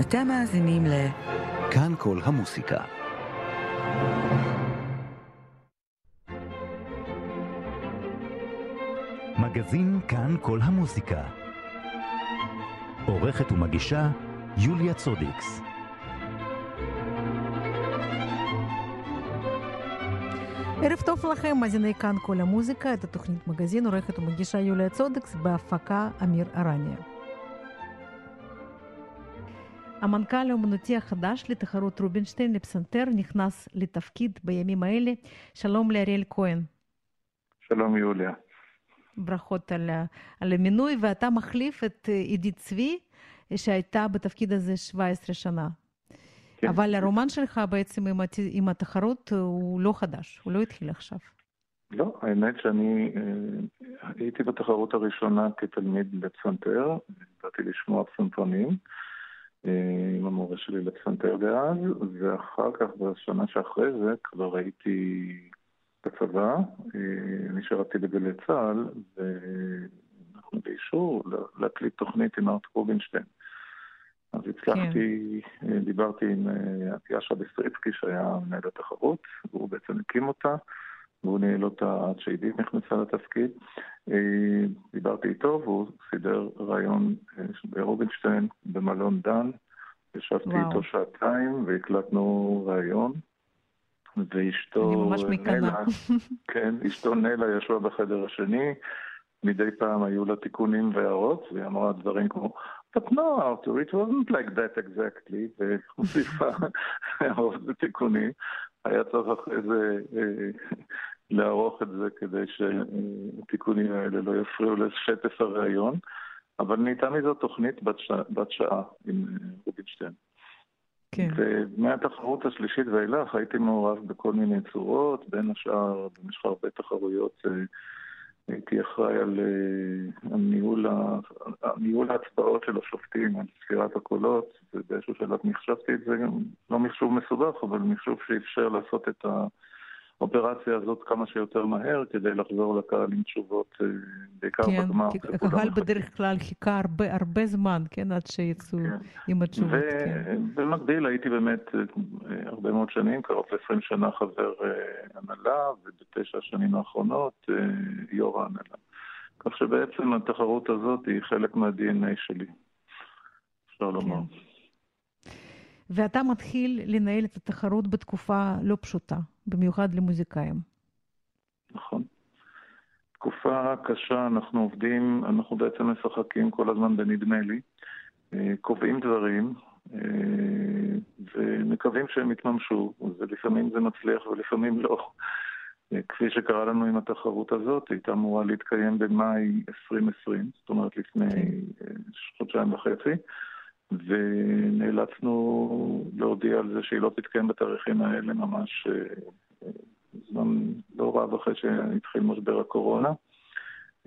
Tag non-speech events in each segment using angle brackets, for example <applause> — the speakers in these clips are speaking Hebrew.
אתם מאזינים ל... כאן כל המוסיקה. מגזין כאן כל המוסיקה. עורכת ומגישה יוליה צודיקס. ערב טוב לכם, מאזיני כאן כל המוזיקה, את התוכנית מגזין, עורכת ומגישה יוליה צודקס, בהפקה אמיר ארניה. המנכ"ל האומנותי החדש לתחרות רובינשטיין לפסנתר נכנס לתפקיד בימים האלה. שלום לאריאל כהן. שלום יוליה. ברכות על, על המינוי, ואתה מחליף את עידית צבי, שהייתה בתפקיד הזה 17 שנה. כן. אבל הרומן שלך בעצם עם, הת... עם התחרות הוא לא חדש, הוא לא התחיל עכשיו. לא, האמת שאני אה, הייתי בתחרות הראשונה כתלמיד לפסנתר, באתי לשמוע פסנתרנים. אה, עם המורה שלי לפסנתר דאז, ואחר כך, בשנה שאחרי זה, כבר הייתי בצבא, אה, אני שירתי בגלי צה"ל, ואנחנו באישור להקליט תוכנית עם ארט רובינשטיין. אז הצלחתי, כן. אה, דיברתי עם יאשה בסטריצקי שהיה מנהל התחרות, והוא בעצם הקים אותה, והוא ניהל אותה עד שעידית נכנסה לתפקיד. דיברתי איתו והוא סידר רעיון ברובינשטיין במלון דן. ישבתי וואו. איתו שעתיים והקלטנו ראיון. ואשתו נלה, <laughs> כן, אשתו נלה ישבה בחדר השני, מדי פעם היו לה תיקונים והערות, והיא אמרה דברים כמו, But no, Arthur, it wasn't like that exactly, <laughs> ומוסיפה הערות ותיקונים. היה צריך אחרי זה לערוך את זה כדי שהתיקונים האלה לא יפריעו לשטף הראיון. אבל נהייתה מזו תוכנית בת, ש... בת שעה עם אה, רובינשטיין. כן. ומהתחרות השלישית ואילך הייתי מעורב בכל מיני צורות, בין השאר במשך הרבה תחרויות אה, הייתי אחראי על, אה, על ניהול, ההצבעות של השופטים, על ספירת הקולות, ובאיזשהו שלב מחשבתי את זה, לא מחשוב מסובך, אבל מחשוב שאפשר לעשות את ה... האופרציה הזאת כמה שיותר מהר כדי לחזור לקהל עם תשובות, אה, בעיקר כן, בגמר. כן, הקהל בדרך כלל חיכה הרבה, הרבה זמן, כן, עד שיצאו כן. עם התשובות. ובמקביל כן. הייתי באמת אה, הרבה מאוד שנים, קרוב ל-20 שנה חבר אה, הנהלה, ובתשע השנים האחרונות יו"ר ההנהלה. כך שבעצם התחרות הזאת היא חלק מה-DNA שלי, אפשר כן. לומר. ואתה מתחיל לנהל את התחרות בתקופה לא פשוטה. במיוחד למוזיקאים. נכון. תקופה קשה, אנחנו עובדים, אנחנו בעצם משחקים כל הזמן בנדמה לי, אה, קובעים דברים אה, ומקווים שהם יתממשו, ולפעמים זה מצליח ולפעמים לא. אה, כפי שקרה לנו עם התחרות הזאת, היא הייתה אמורה להתקיים במאי 2020, זאת אומרת לפני כן. חודשיים וחצי. ונאלצנו להודיע על זה שהיא לא תתקיים בתאריכים האלה ממש אה, זמן לא רב אחרי שהתחיל משבר הקורונה.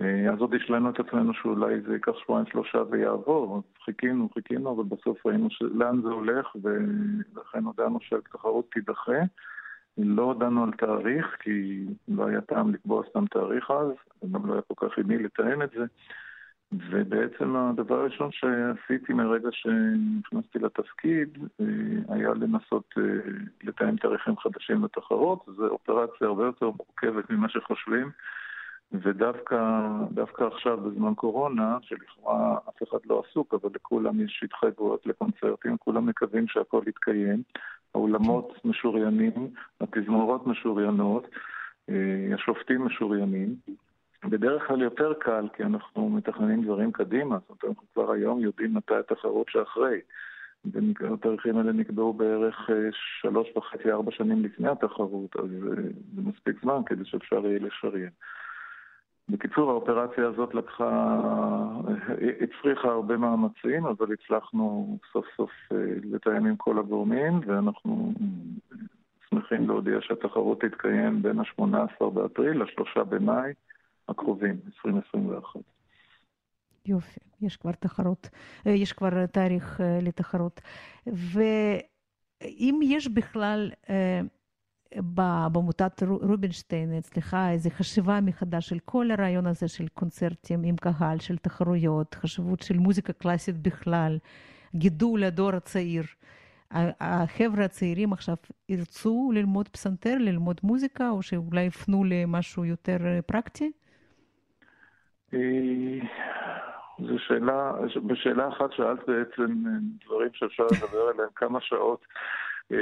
אה, אז עוד השלנו את עצמנו שאולי זה ייקח שבועיים שלושה ויעבור, חיכינו, חיכינו, אבל בסוף ראינו לאן זה הולך, ולכן הודענו שהתחרות תידחה. לא הודענו על תאריך, כי לא היה טעם לקבוע סתם תאריך אז, וגם לא היה כל כך עם מי לתאם את זה. ובעצם הדבר הראשון שעשיתי מרגע שנכנסתי לתפקיד אה, היה לנסות אה, לתאם תאריכים חדשים לתחרות. זו אופרציה הרבה יותר מורכבת ממה שחושבים, ודווקא עכשיו בזמן קורונה, שלכאורה אף אחד לא עסוק, אבל לכולם יש התחייבויות לקונצרטים, כולם מקווים שהכל יתקיים. האולמות משוריינים, התזמורות משוריינות, אה, השופטים משוריינים. בדרך כלל יותר קל, כי אנחנו מתכננים דברים קדימה, זאת אומרת, אנחנו כבר היום יודעים מתי התחרות שאחרי. התאריכים האלה נקבעו בערך אה, שלוש וחצי, ארבע שנים לפני התחרות, אז אה, זה מספיק זמן כדי שאפשר יהיה לשריין. בקיצור, האופרציה הזאת לקחה, אה, הצריכה הרבה מאמצים, אבל הצלחנו סוף סוף לתאם עם כל הגורמים, ואנחנו שמחים להודיע שהתחרות תתקיים בין ה-18 באפריל ל-3 במאי. הקרובים, 2021. יופי, יש כבר תחרות, אה, יש כבר תאריך אה, לתחרות. ואם יש בכלל אה, בעמותת רובינשטיין אצלך איזו חשיבה מחדש של כל הרעיון הזה של קונצרטים עם קהל, של תחרויות, חשיבות של מוזיקה קלאסית בכלל, גידול הדור הצעיר. החבר'ה הצעירים עכשיו ירצו ללמוד פסנתר, ללמוד מוזיקה, או שאולי יפנו למשהו יותר פרקטי? זו שאלה, בשאלה אחת שאלת בעצם דברים שאפשר לדבר עליהם כמה שעות. כן.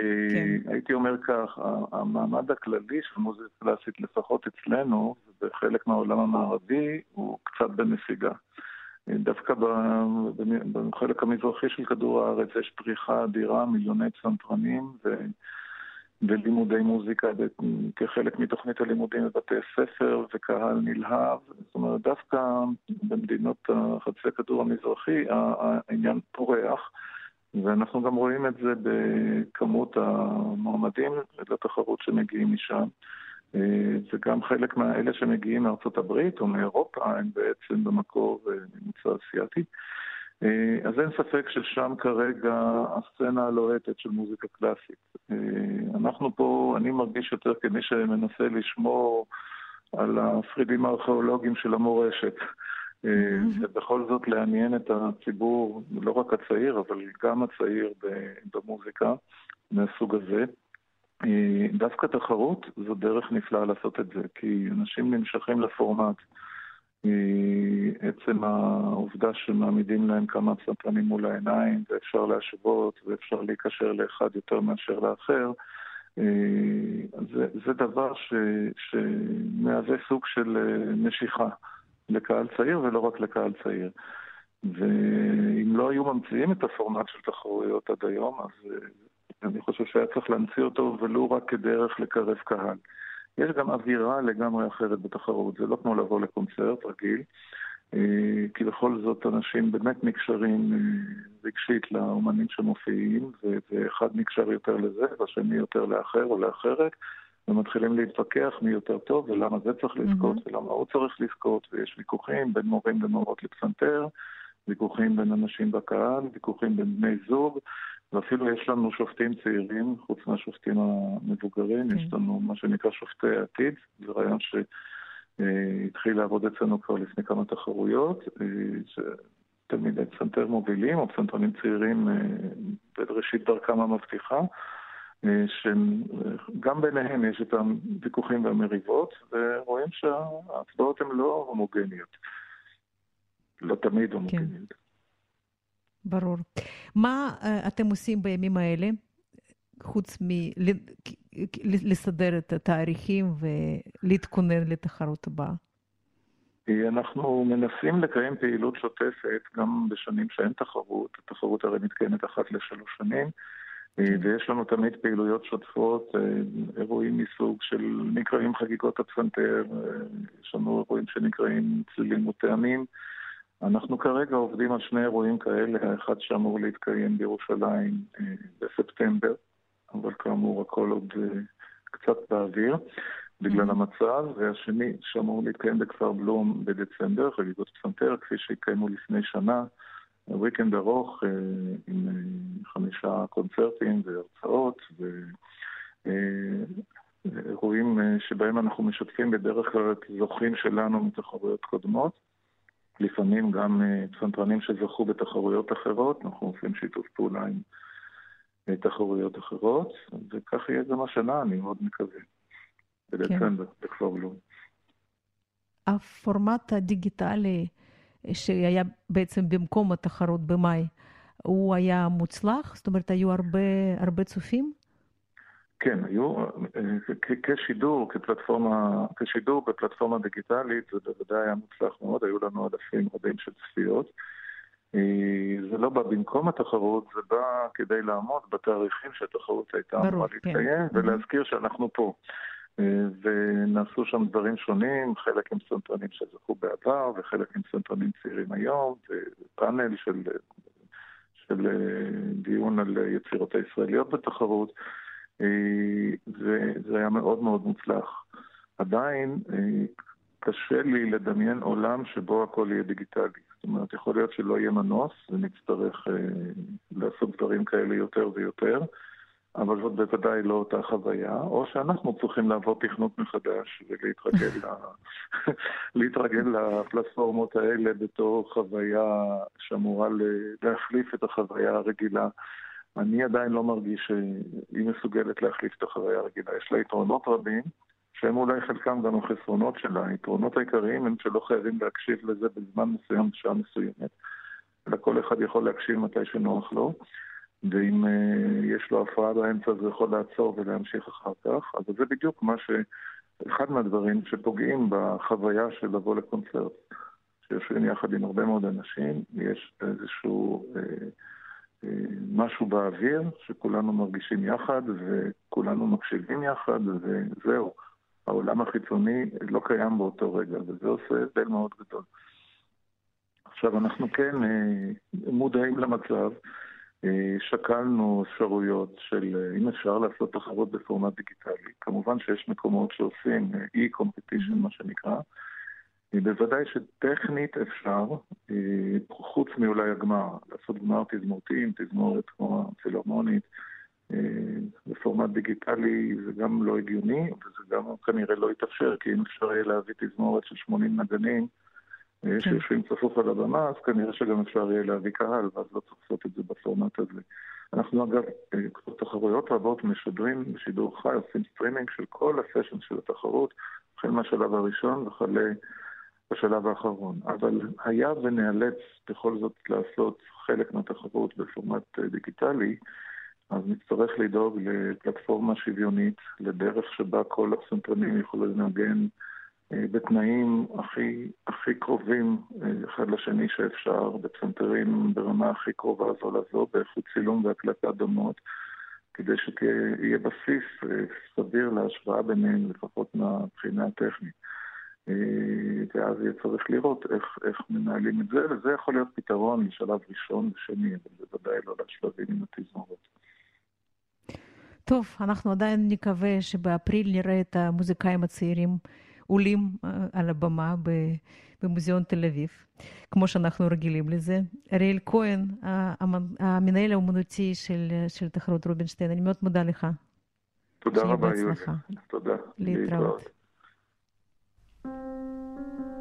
הייתי אומר כך, המעמד הכללי של מוזיקה קלאסית, לפחות אצלנו, ובחלק מהעולם המערבי, הוא קצת בנסיגה. דווקא בחלק המזרחי של כדור הארץ יש פריחה אדירה, מיליוני צנתרנים ו... ולימודי מוזיקה כחלק מתוכנית הלימודים בבתי ספר וקהל נלהב. זאת אומרת, דווקא במדינות חצי הכדור המזרחי העניין פורח, ואנחנו גם רואים את זה בכמות המועמדים לתחרות שמגיעים משם. וגם חלק מהאלה שמגיעים מארצות הברית או מאירופה הם בעצם במקור ממוצא אסייתי. אז אין ספק ששם כרגע הסצנה הלוהטת של מוזיקה קלאסית. אנחנו פה, אני מרגיש יותר כמי שמנסה לשמור על הפרידים הארכיאולוגיים של המורשת. ובכל זאת לעניין את הציבור, לא רק הצעיר, אבל גם הצעיר במוזיקה מהסוג הזה. דווקא תחרות זו דרך נפלאה לעשות את זה, כי אנשים נמשכים לפורמט. עצם העובדה שמעמידים להם כמה צנפנים מול העיניים, ואפשר להשוות, ואפשר להיקשר לאחד יותר מאשר לאחר, זה, זה דבר ש, שמהווה סוג של משיכה לקהל צעיר ולא רק לקהל צעיר. ואם לא היו ממציאים את הפורמט של תחרויות עד היום, אז אני חושב שהיה צריך להמציא אותו ולו רק כדרך לקרב קהל. יש גם אווירה לגמרי אחרת בתחרות, זה לא כמו לבוא לקונצרט רגיל, אה, כי בכל זאת אנשים באמת נקשרים אה, רגשית לאומנים שמופיעים, ואחד נקשר יותר לזה, והשני יותר לאחר או לאחרת, ומתחילים להתווכח מי יותר טוב ולמה זה צריך לזכות mm-hmm. ולמה הוא צריך לזכות, ויש ויכוחים בין מורים ומורות לפסנתר, ויכוחים בין אנשים בקהל, ויכוחים בין בני זוג. ואפילו יש לנו שופטים צעירים, חוץ מהשופטים המבוגרים, כן. יש לנו מה שנקרא שופטי העתיד, זה רעיון שהתחיל לעבוד אצלנו כבר לפני כמה תחרויות, שתלמידי פסנתר מובילים או פסנתרנים צעירים בראשית דרכם המבטיחה, שגם ביניהם יש את הוויכוחים והמריבות, ורואים שההצבעות הן לא הומוגניות. לא תמיד. הומוגניות. כן. ברור. מה uh, אתם עושים בימים האלה, חוץ מלסדר את התאריכים ולהתכונן לתחרות הבאה? אנחנו מנסים לקיים פעילות שוטפת גם בשנים שאין תחרות. התחרות הרי מתקיימת אחת לשלוש שנים, כן. ויש לנו תמיד פעילויות שוטפות, אה, אירועים מסוג של נקראים חגיגות הפסנתר, אה, יש לנו אירועים שנקראים צלילים וטעמים. אנחנו כרגע עובדים על שני אירועים כאלה, האחד שאמור להתקיים בירושלים אה, בספטמבר, אבל כאמור הכל עוד אה, קצת באוויר בגלל mm-hmm. המצב, והשני שאמור להתקיים בכפר בלום בדצמבר, חגיגות פסנתר, כפי שהתקיימו לפני שנה, וויקנד ארוך אה, עם חמישה קונצרטים והרצאות, ואירועים שבהם אנחנו משתפים בדרך כלל את זוכים שלנו מתחרויות קודמות. לפעמים גם אה, פסנתרנים שזכו בתחרויות אחרות, אנחנו עושים שיתוף פעולה עם אה, תחרויות אחרות, וכך יהיה גם השנה, אני מאוד מקווה, בדצמבר, כן. בכפר בלום. הפורמט הדיגיטלי שהיה בעצם במקום התחרות במאי, הוא היה מוצלח? זאת אומרת, היו הרבה, הרבה צופים? כן, היו, אה, כשידור, כפלטפורמה, כשידור בפלטפורמה דיגיטלית, זה בוודאי היה מוצלח מאוד, היו לנו אלפים רבים של צפיות. אה, זה לא בא במקום התחרות, זה בא כדי לעמוד בתאריכים שהתחרות הייתה אמורה כן. להתקיים, כן. ולהזכיר שאנחנו פה. אה, ונעשו שם דברים שונים, חלק עם פסנתרנים שזכו בעבר, וחלק עם פסנתרנים צעירים היום, ופאנל של, של דיון על יצירות הישראליות בתחרות. זה, זה היה מאוד מאוד מוצלח. עדיין אה, קשה לי לדמיין עולם שבו הכל יהיה דיגיטלי. זאת אומרת, יכול להיות שלא יהיה מנוס ונצטרך אה, לעשות דברים כאלה יותר ויותר, אבל זאת בוודאי לא אותה חוויה, או שאנחנו צריכים לעבור תכנות מחדש ולהתרגל ל... <laughs> להתרגל לפלטפורמות האלה בתור חוויה שאמורה להחליף את החוויה הרגילה. אני עדיין לא מרגיש שהיא מסוגלת להחליף את החוויה הרגילה. יש לה יתרונות רבים, שהם אולי חלקם גם החסרונות שלה. היתרונות העיקריים הם שלא חייבים להקשיב לזה בזמן מסוים, בשעה מסוימת, אלא כל אחד יכול להקשיב מתי שנוח לו. ואם uh, יש לו הפרעה באמצע הוא יכול לעצור ולהמשיך אחר כך. אז זה בדיוק מה ש... אחד מהדברים שפוגעים בחוויה של לבוא לקונצרט. שיושבים יחד עם הרבה מאוד אנשים, יש איזשהו אה, משהו באוויר שכולנו מרגישים יחד וכולנו מקשיבים יחד וזהו. העולם החיצוני לא קיים באותו רגע, וזה עושה הבדל מאוד גדול. עכשיו, אנחנו כן אה, מודעים למצב אה, שקלנו אפשרויות של אה, אם אפשר לעשות תחרות בפורמט דיגיטלי. כמובן שיש מקומות שעושים אה, מה שנקרא. בוודאי שטכנית אפשר, חוץ מאולי הגמר, לעשות גמר תזמורתי עם תזמורת כמו הפילהרמונית, בפורמט דיגיטלי זה גם לא הגיוני, וזה גם כנראה לא יתאפשר, כי אם אפשר יהיה להביא תזמורת של 80 נגנים, כן. שיושבים צפוף על הבמה, אז כנראה שגם אפשר יהיה להביא קהל, ואז לא צריך לעשות את זה בפורמט הזה. אנחנו אגב, אה, תחרויות רבות משדרים בשידור חי, עושים סטרימינג של כל הסשן של התחרות, החל מהשלב הראשון וכלה בשלב האחרון. אבל היה ונאלץ בכל זאת לעשות חלק מהתחרות בפורמט אה, דיגיטלי, אז נצטרך לדאוג לפלטפורמה שוויונית, לדרך שבה כל הפסנתרנים יכולו לנגן אה, בתנאים הכי, הכי קרובים אה, אחד לשני שאפשר, בפסנתרים ברמה הכי קרובה זו לזו, באיכות צילום והקלטה דומות, כדי שיהיה בסיס סביר להשוואה ביניהם, לפחות מהבחינה הטכנית. ואז יהיה צריך לראות איך, איך מנהלים את זה, וזה יכול להיות פתרון לשלב ראשון ושני, אבל בוודאי לא לשלבים עם התזמורת. טוב, אנחנו עדיין נקווה שבאפריל נראה את המוזיקאים הצעירים עולים על הבמה במוזיאון תל אביב, כמו שאנחנו רגילים לזה. אריאל כהן, המנהל האומנותי של, של תחרות רובינשטיין, אני מאוד מודה לך. תודה רבה, יולי. תודה. להתראות. thank you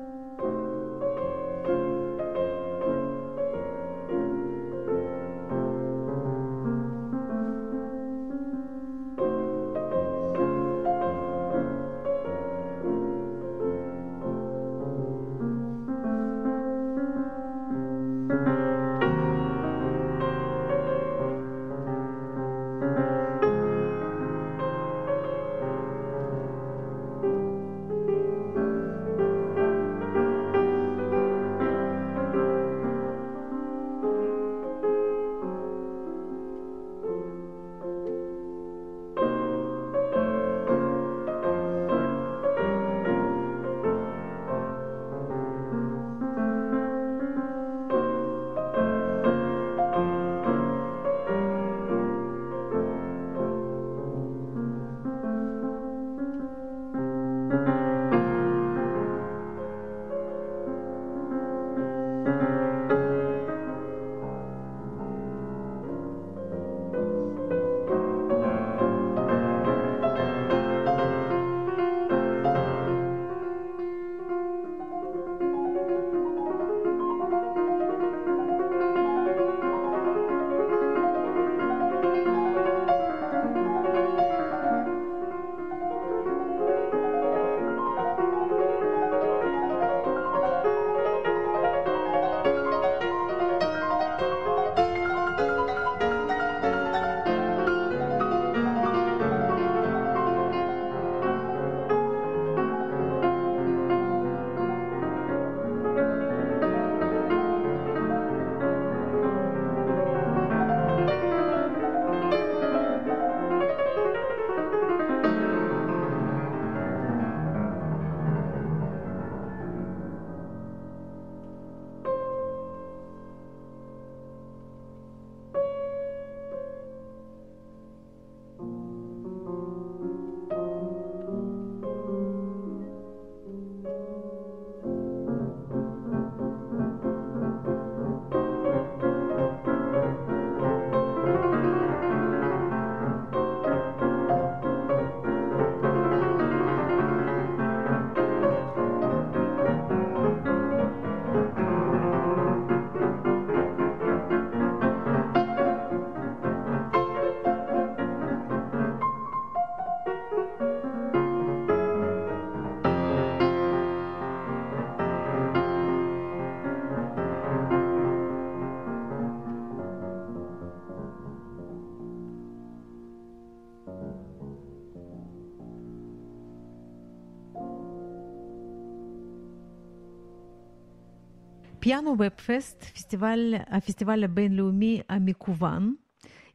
פיאנו ובפסט, פסטיבל, הפסטיבל הבינלאומי המקוון,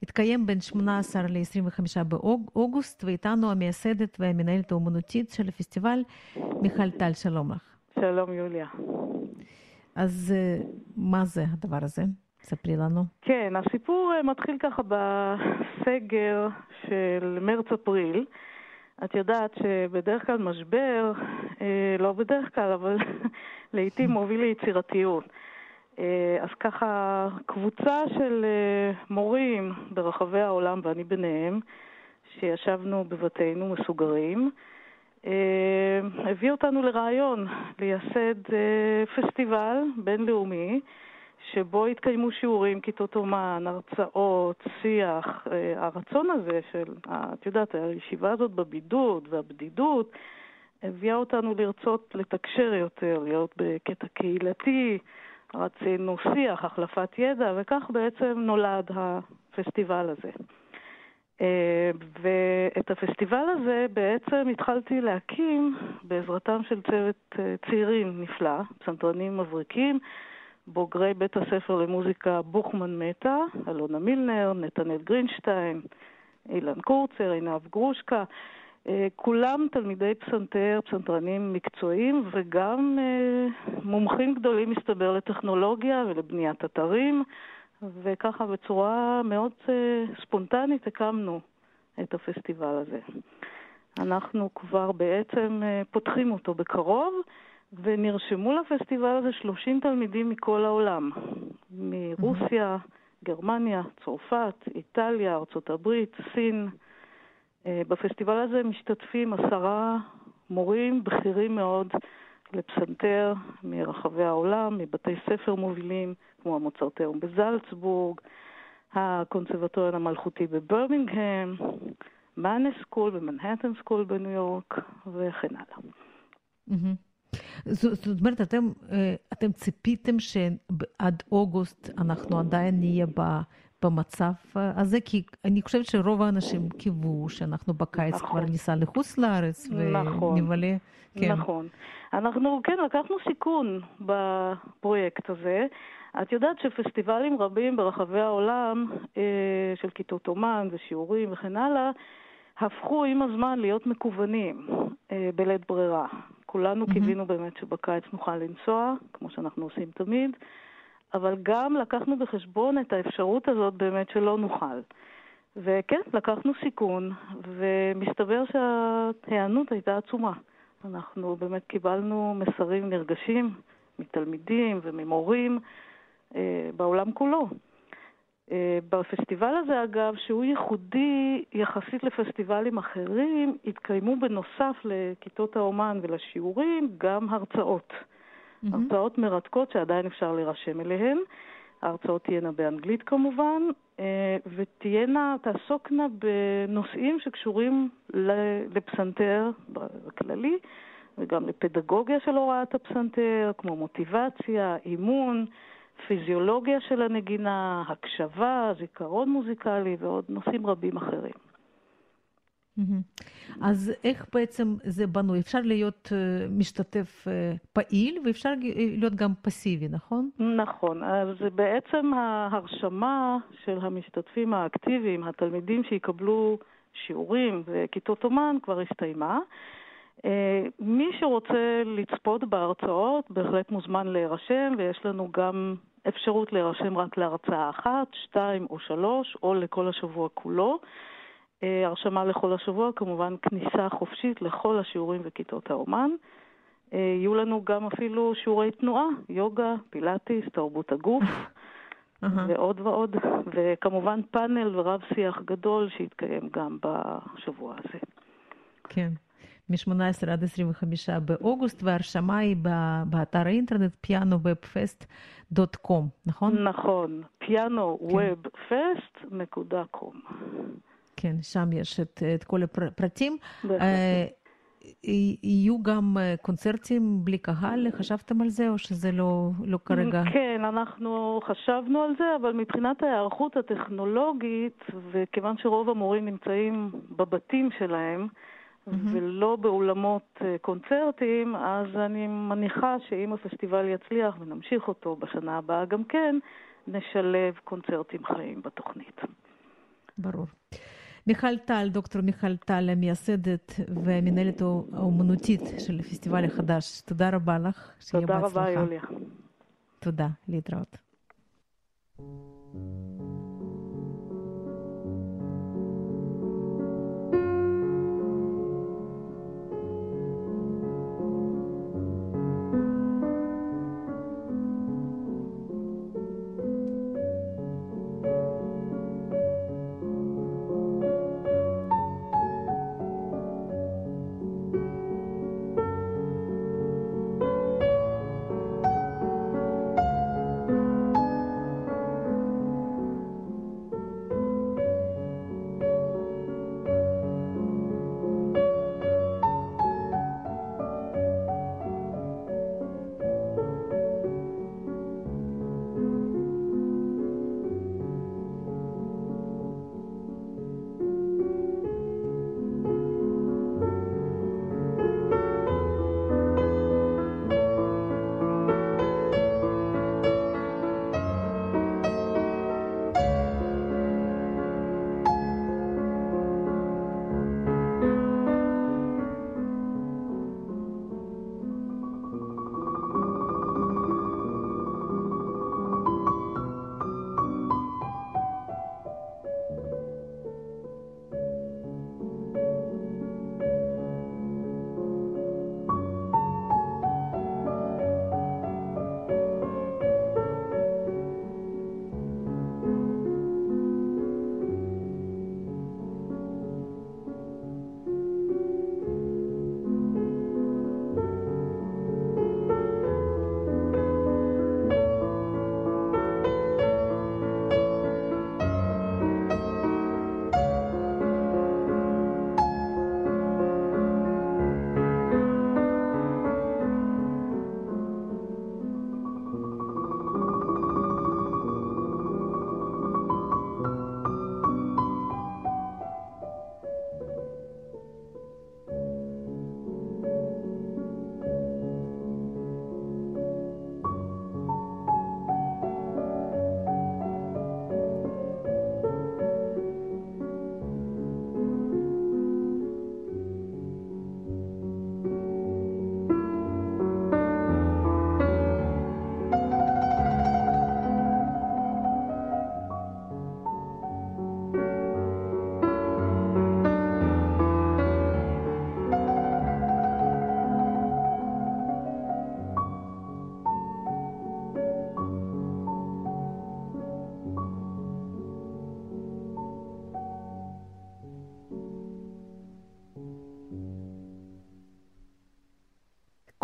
התקיים בין 18 ל-25 באוגוסט, ואיתנו המייסדת והמנהלת האומנותית של הפסטיבל, מיכל טל, שלום לך. שלום, יוליה. אז מה זה הדבר הזה? ספרי לנו. כן, הסיפור מתחיל ככה בסגר של מרץ-אפריל. את יודעת שבדרך כלל משבר, לא בדרך כלל, אבל <laughs> לעיתים מוביל ליצירתיות. אז ככה, קבוצה של מורים ברחבי העולם, ואני ביניהם, שישבנו בבתינו מסוגרים, הביא אותנו לרעיון לייסד פסטיבל בינלאומי שבו התקיימו שיעורים, כיתות אומן, הרצאות, שיח. הרצון הזה של, את יודעת, הישיבה הזאת בבידוד והבדידות הביאה אותנו לרצות לתקשר יותר, להיות בקטע קהילתי, רצינו שיח, החלפת ידע, וכך בעצם נולד הפסטיבל הזה. ואת הפסטיבל הזה בעצם התחלתי להקים בעזרתם של צוות צעירים נפלא, פסנתרנים מבריקים, בוגרי בית הספר למוזיקה בוכמן מטה, אלונה מילנר, נתנאל גרינשטיין, אילן קורצר, עינב גרושקה, כולם תלמידי פסנתר, פסנתרנים מקצועיים וגם מומחים גדולים, מסתבר, לטכנולוגיה ולבניית אתרים, וככה בצורה מאוד ספונטנית הקמנו את הפסטיבל הזה. אנחנו כבר בעצם פותחים אותו בקרוב. ונרשמו לפסטיבל הזה 30 תלמידים מכל העולם, מרוסיה, גרמניה, צרפת, איטליה, ארה"ב, סין. בפסטיבל הזה משתתפים עשרה מורים בכירים מאוד לפסנתר מרחבי העולם, מבתי ספר מובילים, כמו המוצרטאום בזלצבורג, הקונסרבטוריון המלכותי בברמינגהם, Mannes School ו Manhattan School בניו יורק, וכן הלאה. זאת אומרת, אתם, אתם ציפיתם שעד אוגוסט אנחנו עדיין נהיה במצב הזה? כי אני חושבת שרוב האנשים קיוו שאנחנו בקיץ נכון. כבר ניסע לחוץ לארץ ונבלה. נכון, כן. נכון. אנחנו, כן, לקחנו סיכון בפרויקט הזה. את יודעת שפסטיבלים רבים ברחבי העולם של כיתות אומן ושיעורים וכן הלאה, הפכו עם הזמן להיות מקוונים בלית ברירה. כולנו mm-hmm. קיווינו באמת שבקיץ נוכל לנסוע, כמו שאנחנו עושים תמיד, אבל גם לקחנו בחשבון את האפשרות הזאת באמת שלא נוכל. וכן, לקחנו סיכון, ומסתבר שההיענות הייתה עצומה. אנחנו באמת קיבלנו מסרים נרגשים מתלמידים וממורים אה, בעולם כולו. בפסטיבל הזה, אגב, שהוא ייחודי יחסית לפסטיבלים אחרים, התקיימו בנוסף לכיתות האומן ולשיעורים גם הרצאות. Mm-hmm. הרצאות מרתקות שעדיין אפשר להירשם אליהן. ההרצאות תהיינה באנגלית כמובן, ותהיינה, תעסוקנה בנושאים שקשורים לפסנתר בכללי, וגם לפדגוגיה של הוראת הפסנתר, כמו מוטיבציה, אימון. פיזיולוגיה של הנגינה, הקשבה, זיכרון מוזיקלי ועוד נושאים רבים אחרים. אז איך בעצם זה בנוי? אפשר להיות משתתף פעיל ואפשר להיות גם פסיבי, נכון? נכון. אז בעצם ההרשמה של המשתתפים האקטיביים, התלמידים שיקבלו שיעורים וכיתות אומן, כבר הסתיימה. מי שרוצה לצפות בהרצאות בהחלט מוזמן להירשם, ויש לנו גם אפשרות להירשם רק להרצאה אחת, שתיים או שלוש, או לכל השבוע כולו. הרשמה לכל השבוע, כמובן כניסה חופשית לכל השיעורים וכיתות האומן. יהיו לנו גם אפילו שיעורי תנועה, יוגה, פילאטיס, תרבות הגוף, <laughs> ועוד ועוד, וכמובן פאנל ורב שיח גדול שיתקיים גם בשבוע הזה. כן. מ-18 עד 25 באוגוסט, וההרשמה היא באתר האינטרנט pianowebfest.com, נכון? נכון, pianowebfest.com. כן, שם יש את, את כל הפרטים. יהיו גם קונצרטים בלי קהל? חשבתם על זה, או שזה לא, לא כרגע? כן, אנחנו חשבנו על זה, אבל מבחינת ההיערכות הטכנולוגית, וכיוון שרוב המורים נמצאים בבתים שלהם, mm-hmm. ולא באולמות uh, קונצרטים, אז אני מניחה שאם הפסטיבל יצליח ונמשיך אותו בשנה הבאה גם כן, נשלב קונצרטים חיים בתוכנית. ברור. מיכל טל, דוקטור מיכל טל, המייסדת והמנהלת האומנותית של הפסטיבל החדש, תודה רבה לך, שיהיה בהצלחה. תודה רבה, יוליה. תודה, להתראות.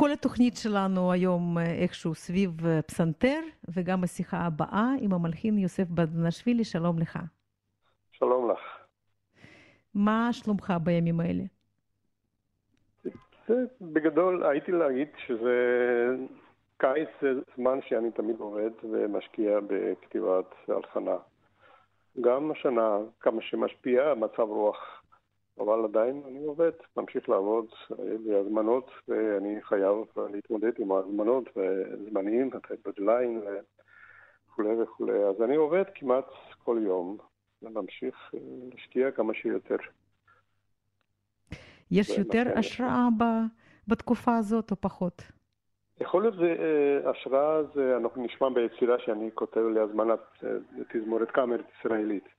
כל התוכנית שלנו היום איכשהו סביב פסנתר, וגם השיחה הבאה עם המלחין יוסף בדנשווילי, שלום לך. שלום לך. מה שלומך בימים האלה? זה, בגדול הייתי להגיד שזה קיץ זה זמן שאני תמיד עובד ומשקיע בכתיבת הלחנה. גם השנה, כמה שמשפיע מצב רוח אבל עדיין אני עובד, ממשיך לעבוד, היו לי הזמנות ואני חייב להתמודד עם ההזמנות וזמנים, הדדליין וכולי וכולי. אז אני עובד כמעט כל יום וממשיך אה, להשקיע כמה שיותר. יש יותר השראה ב, בתקופה הזאת או פחות? יכול להיות אה, השראה, זה אנחנו נשמע ביצירה שאני כותב להזמנת אה, תזמורת קאמרית ישראלית.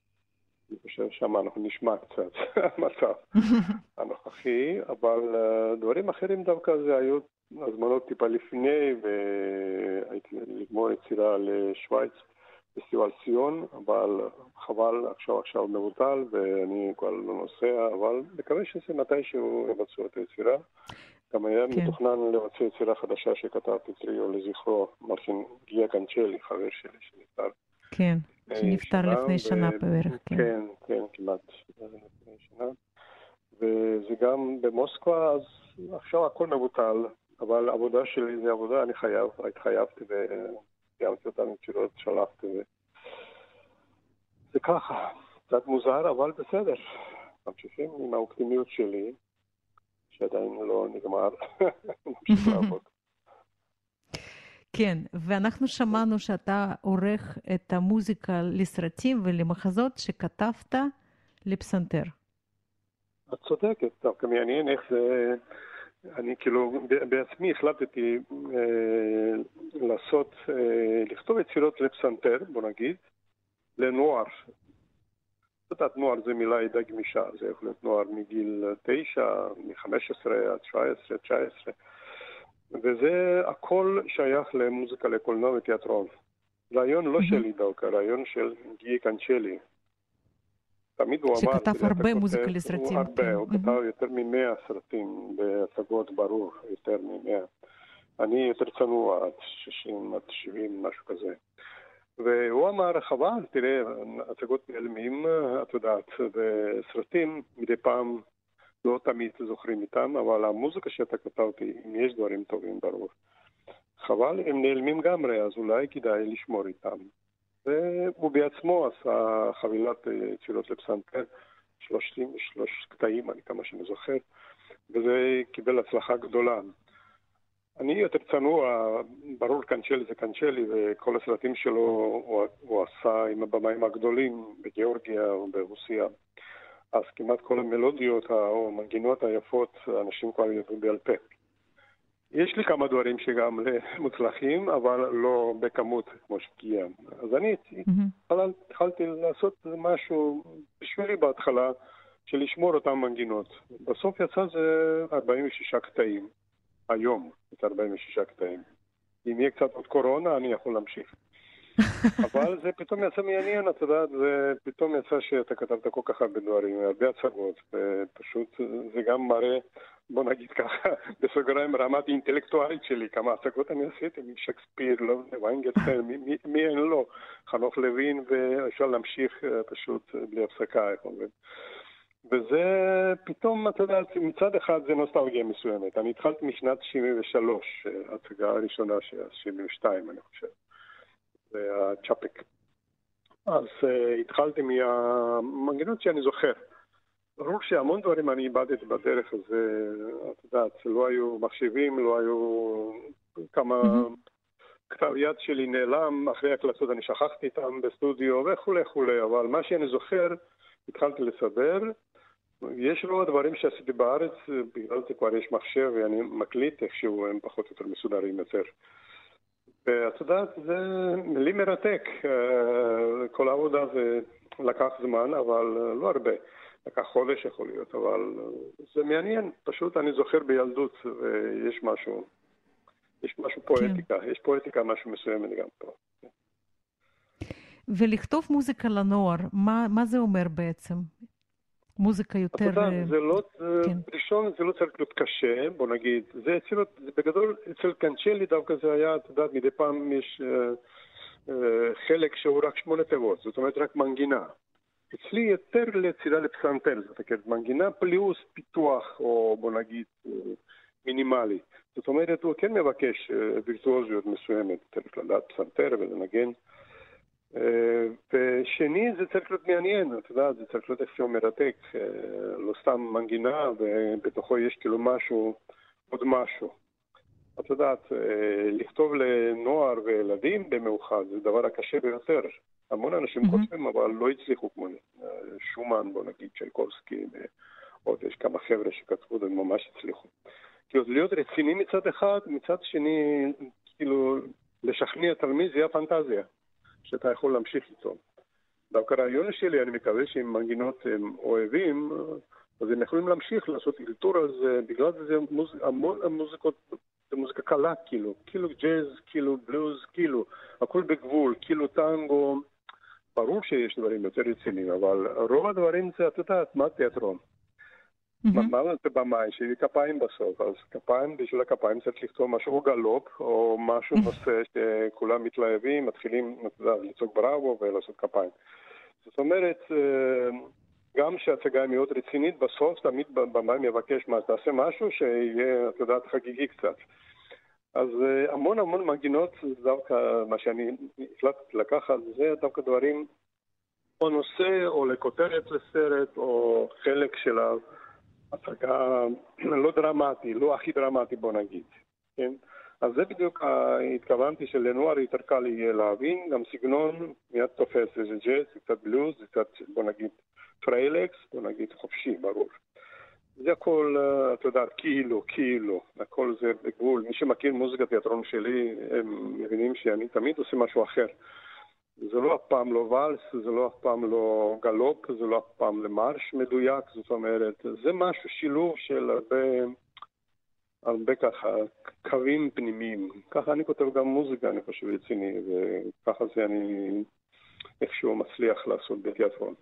אני חושב שם אנחנו נשמע קצת <laughs> המצב <laughs> הנוכחי, אבל uh, דברים אחרים דווקא זה היו הזמנות טיפה לפני, והייתי לגמור יצירה לשוויץ, פסטיבל ציון, אבל חבל, עכשיו עכשיו מבוטל, ואני כבר לא נוסע, אבל מקווה שזה מתישהו יבצעו את היצירה. גם היה כן. מתוכנן לבצע יצירה חדשה שכתבתי טריו לזכרו, מרטין גיה קנצ'לי, חבר שלי שנפטר. כן. שנפטר לפני שנה בערך, כן. כן, כן, כמעט לפני שנה. וזה גם במוסקבה, אז עכשיו הכל מבוטל, אבל העבודה שלי זה עבודה, אני חייב, התחייבתי וסיימתי אותה מתשובות, שלחתי. זה ככה, קצת מוזר, אבל בסדר. ממשיכים עם האופטימיות שלי, שעדיין לא נגמר, <laughs> ממשיך לעבוד. כן, ואנחנו שמענו שאתה עורך את המוזיקה לסרטים ולמחזות שכתבת לפסנתר. את צודקת, דווקא מעניין איך זה... אני כאילו בעצמי החלטתי אה, לעשות, אה, לכתוב יצירות לפסנתר, בוא נגיד, לנוער. את יודעת, נוער זה מילה די גמישה, זה יכול להיות נוער מגיל 9, מ-15 עד 17, 19. וזה הכל שייך למוזיקה, לקולנוע ותיאטרון. רעיון לא שלי דווקא, רעיון של גי קנצ'לי. תמיד הוא אמר... שכתב הרבה מוזיקה לסרטים. הוא הרבה, הוא כתב יותר ממאה סרטים בהצגות, ברור, יותר ממאה. אני יותר צנוע, עד 60, עד 70, משהו כזה. והוא אמר, חבל, תראה, הצגות נעלמים, את יודעת, וסרטים מדי פעם לא תמיד זוכרים איתם, אבל המוזיקה שאתה כתבת, אם יש דברים טובים ברור. חבל, הם נעלמים גמרי, אז אולי כדאי לשמור איתם. והוא בעצמו עשה חבילת יצירות לפסנתר, שלושים ושלוש קטעים, אני כמה שאני זוכר, וזה קיבל הצלחה גדולה. אני יותר צנוע, ברור קנצ'לי זה קנצ'לי, וכל הסרטים שלו הוא, הוא עשה עם הבמאים הגדולים בגיאורגיה וברוסיה. אז כמעט כל המלודיות או המנגינות היפות, אנשים כבר יודעים בעל פה. יש לי כמה דברים שגם <laughs> מוצלחים, אבל לא בכמות כמו שגיאה. אז אני mm-hmm. התחלתי לעשות משהו בשבילי בהתחלה, של לשמור אותן מנגינות. בסוף יצא זה 46 קטעים, היום, את 46 קטעים. אם יהיה קצת עוד קורונה, אני יכול להמשיך. אבל זה פתאום יצא מעניין, את יודעת, זה פתאום יצא שאתה כתבת כל כך הרבה דברים, הרבה הצגות, ופשוט זה גם מראה, בוא נגיד ככה, <laughs> בסוגריים רמת אינטלקטואלית שלי, כמה הצגות אני עשיתי משקספיר, לא, ויינגלסטיין, מי, אין לו, חנוך לוין, ואפשר להמשיך אה, פשוט בלי הפסקה, איך אומרים. וזה פתאום, אתה יודע, מצד אחד זה נוסטלגיה מסוימת. אני התחלתי משנת 73, אה, ההצגה הראשונה של 72, אני חושב. זה הצ'אפק. אז uh, התחלתי מהמנגנות שאני זוכר. ברור שהמון דברים אני איבדתי בדרך הזה, את יודעת, לא היו מחשבים, לא היו כמה... כתב יד שלי נעלם, אחרי הקלטות אני שכחתי איתם בסטודיו וכולי וכולי, אבל מה שאני זוכר, התחלתי לסדר. יש רוב הדברים שעשיתי בארץ, בגלל זה כבר יש מחשב ואני מקליט איכשהו, הם פחות או יותר מסודרים יותר. ואת יודעת, זה לי מרתק. אה, כל העבודה זה לקח זמן, אבל לא הרבה. לקח חודש יכול להיות, אבל זה מעניין. פשוט אני זוכר בילדות, ויש משהו, יש משהו פואטיקה, כן. יש פואטיקה משהו מסוימת גם פה. ולכתוב מוזיקה לנוער, מה, מה זה אומר בעצם? מוזיקה יותר... אתה יודע, אה, זה לא, כן. ראשון זה לא צריך להיות קשה, בוא נגיד. זה אצל, זה בגדול, אצל קנצ'לי דווקא זה היה, אתה יודע, מדי פעם יש אה, אה, חלק שהוא רק שמונה תיבות, זאת אומרת רק מנגינה. אצלי יותר ליצירה לפסנתר, זאת אומרת, מנגינה פלוס פיתוח, או בוא נגיד, אה, מינימלי. זאת אומרת, הוא כן מבקש אה, וירטואוזיות מסוימת, צריך לדעת פסנתר ולנגן. אה, ושני, זה צריך להיות מעניין, אתה יודע, זה צריך להיות איכשהו מרתק, אה, לא סתם מנגינה ובתוכו יש כאילו משהו, עוד משהו. את יודעת, אה, לכתוב לנוער וילדים במאוחד זה הדבר הקשה ביותר. המון אנשים mm-hmm. כותבים, אבל לא הצליחו כמו שומן, בוא נגיד, צ'לקובסקי, ועוד יש כמה חבר'ה שכתבו וממש הצליחו. כאילו, להיות רציני מצד אחד, מצד שני, כאילו, לשכנע תלמיד זה הפנטזיה. שאתה יכול להמשיך איתו. דווקא הרעיון שלי, אני מקווה שאם מנגינות הם אוהבים, אז הם יכולים להמשיך לעשות אלתור זה, בגלל זה מוז... המון המוזיקות, זה מוזיקה קלה כאילו, כאילו ג'אז, כאילו בלוז, כאילו, הכל בגבול, כאילו טנגו, ברור שיש דברים יותר רציניים, אבל רוב הדברים זה, את יודעת, מה תיאטרון? מה זה במאי? שיהיה כפיים בסוף, אז כפיים, בשביל הכפיים צריך לכתוב משהו או גלופ, או משהו נושא שכולם מתלהבים, מתחילים לצעוק בראבו ולעשות כפיים. זאת אומרת, אה, גם שההצגה היא מאוד רצינית, בסוף תמיד במאי מבקש, מה, תעשה משהו שיהיה, את יודעת, חגיגי קצת. אז אה, המון המון מנגינות, דווקא מה שאני החלטתי לקחת, זה דווקא דברים, או נושא, או לכותרת לסרט, או חלק של ה... הצגה <clears throat> לא דרמטי, לא הכי דרמטי בוא נגיד, כן? אז זה בדיוק התכוונתי שלנוער יותר קל יהיה להבין, גם סגנון מיד תופס, זה ג'אז, קצת בלוז, קצת בוא נגיד פריילקס, בוא נגיד חופשי, ברור. זה הכל, אה, את יודעת, כאילו, כאילו, הכל זה בגבול. מי שמכיר מוזיקת תיאטרון שלי, הם מבינים שאני תמיד עושה משהו אחר. זה לא אף פעם לא ואלס, זה לא אף פעם לא גלופ, זה לא אף פעם לא מרש מדויק, זאת אומרת, זה משהו, שילוב של הרבה, הרבה ככה קווים פנימיים. ככה אני כותב גם מוזיקה, אני חושב, רציני, וככה זה אני איכשהו מצליח לעשות בתיאטרון.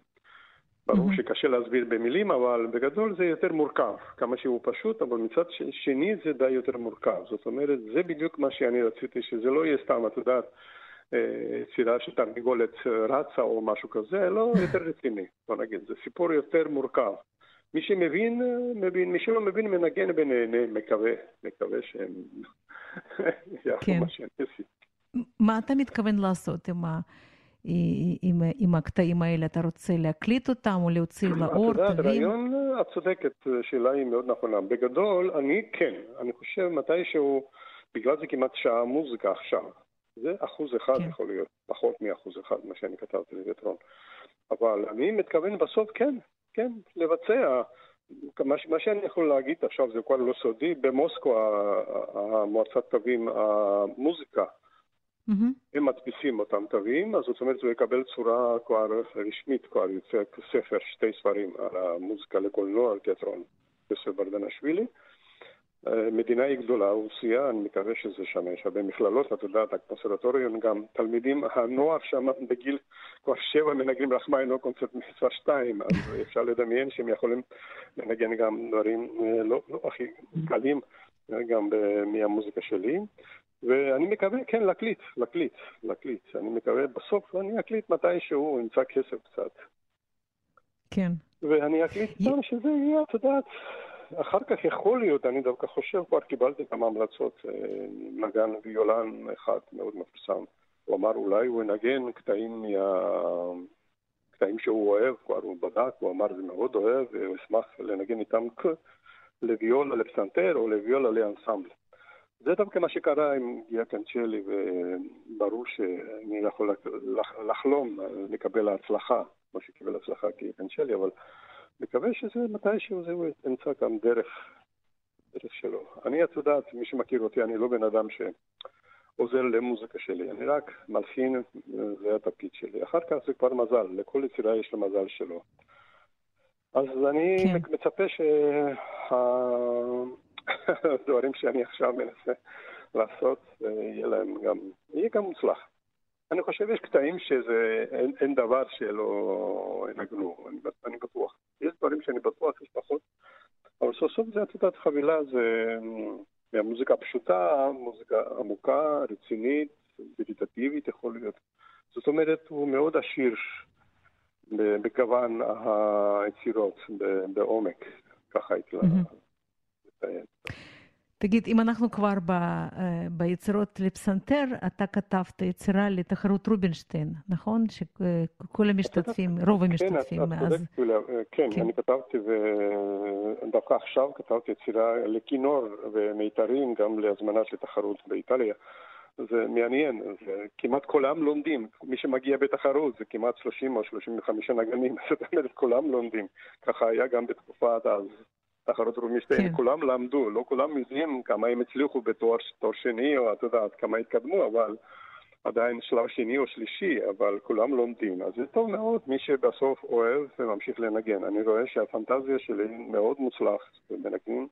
ברור mm-hmm. שקשה להסביר במילים, אבל בגדול זה יותר מורכב. כמה שהוא פשוט, אבל מצד שני זה די יותר מורכב. זאת אומרת, זה בדיוק מה שאני רציתי, שזה לא יהיה סתם, את יודעת, יצירה של תרנגולת רצה או משהו כזה, לא יותר רציני, בוא נגיד. זה סיפור יותר מורכב. מי שמבין, מבין, מי שלא מבין, מנגן ונהנה, מקווה, מקווה שהם <laughs> יעשו כן. מה שאני עשיתי. מה אתה מתכוון לעשות עם ה... עם, עם הקטעים האלה? אתה רוצה להקליט אותם או להוציא לאור? את יודעת, רעיון, את צודקת, שאלה היא מאוד נכונה. בגדול, אני כן, אני חושב מתישהו, בגלל זה כמעט שעה מוזיקה עכשיו. זה אחוז אחד כן. יכול להיות, פחות מאחוז אחד, מה שאני כתבתי לווטרון. אבל אני מתכוון בסוף, כן, כן, לבצע. מה, מה שאני יכול להגיד עכשיו זה כבר לא סודי, במוסקו המועצת תווים, המוזיקה, Mm-hmm. הם מדפיסים אותם תווים, אז זאת אומרת הוא יקבל צורה כבר רשמית, כבר יוצא ספר, שתי ספרים על המוזיקה לקולנוע, על תיאטרון יוסף ברדנשווילי. מדינה היא גדולה, רוסיה, אני מקווה שזה שם, יש הרבה מכללות, את יודעת, הקונסרטוריון, גם תלמידים, הנוער שם בגיל כבר שבע מנגנים רחמנינוב קונצרט מספר שתיים, אז אפשר לדמיין שהם יכולים לנגן גם דברים אה, לא, לא הכי קלים, אה, גם מהמוזיקה שלי. ואני מקווה, כן, להקליט, להקליט, להקליט. אני מקווה, בסוף אני אקליט מתישהו, אמצא כסף קצת. כן. ואני אקליט גם שזה יהיה, את יודעת, אחר כך יכול להיות, אני דווקא חושב, כבר קיבלתי כמה המלצות, אה, נגן ויולן אחד מאוד מפורסם. הוא אמר אולי הוא ינגן קטעים מה... קטעים שהוא אוהב, כבר הוא בדק, הוא אמר זה מאוד אוהב, והוא ישמח לנגן איתם לוויולה לפסנתר או לוויולה לאנסמבל. זה דווקא מה שקרה עם גיה קנצ'לי, וברור שאני יכול לחלום לקבל הצלחה, כמו שקיבל הצלחה גיה קנצ'לי, אבל מקווה שזה מתישהו זה ימצא גם דרך, דרך שלו. אני, את יודעת, מי שמכיר אותי, אני לא בן אדם שעוזר למוזיקה שלי, אני רק מלחין, זה התפקיד שלי. אחר כך זה כבר מזל, לכל יצירה יש לה מזל שלו. אז אני כן. מצפה שה... <laughs> דברים שאני עכשיו מנסה לעשות, יהיה להם גם, יהיה גם מוצלח. אני חושב יש קטעים שזה, אין, אין דבר שלא ינגנו, אני, אני בטוח. יש דברים שאני בטוח, יש פחות, אבל סוף סוף זה, את יודעת, חבילה זה מהמוזיקה הפשוטה, מוזיקה עמוקה, רצינית, מדיטטיבית יכול להיות. זאת אומרת, הוא מאוד עשיר בגוון היצירות, בעומק, ככה הייתי לציין. תגיד, אם אנחנו כבר ב, אה, ביצירות לפסנתר, אתה כתבת יצירה לתחרות רובינשטיין, נכון? שכל המשתתפים, רוב המשתתפים כן, אז... צודקת, אה, כן, כן, אני כתבתי, ודווקא עכשיו כתבתי יצירה לכינור ומיתרים, גם להזמנת לתחרות באיטליה. זה מעניין, זה כמעט כולם לומדים, מי שמגיע בתחרות זה כמעט 30 או 35 נגנים, זאת אומרת כולם לומדים, ככה היה גם בתקופת אז. תחרות רובינשטיין, כן. כולם למדו, לא כולם יודעים כמה הם הצליחו בתואר שני, או את יודעת, כמה התקדמו, אבל עדיין שלב שני או שלישי, אבל כולם לומדים. אז זה טוב מאוד, מי שבסוף אוהב וממשיך לנגן. אני רואה שהפנטזיה שלי מאוד מוצלחת, ומנגנים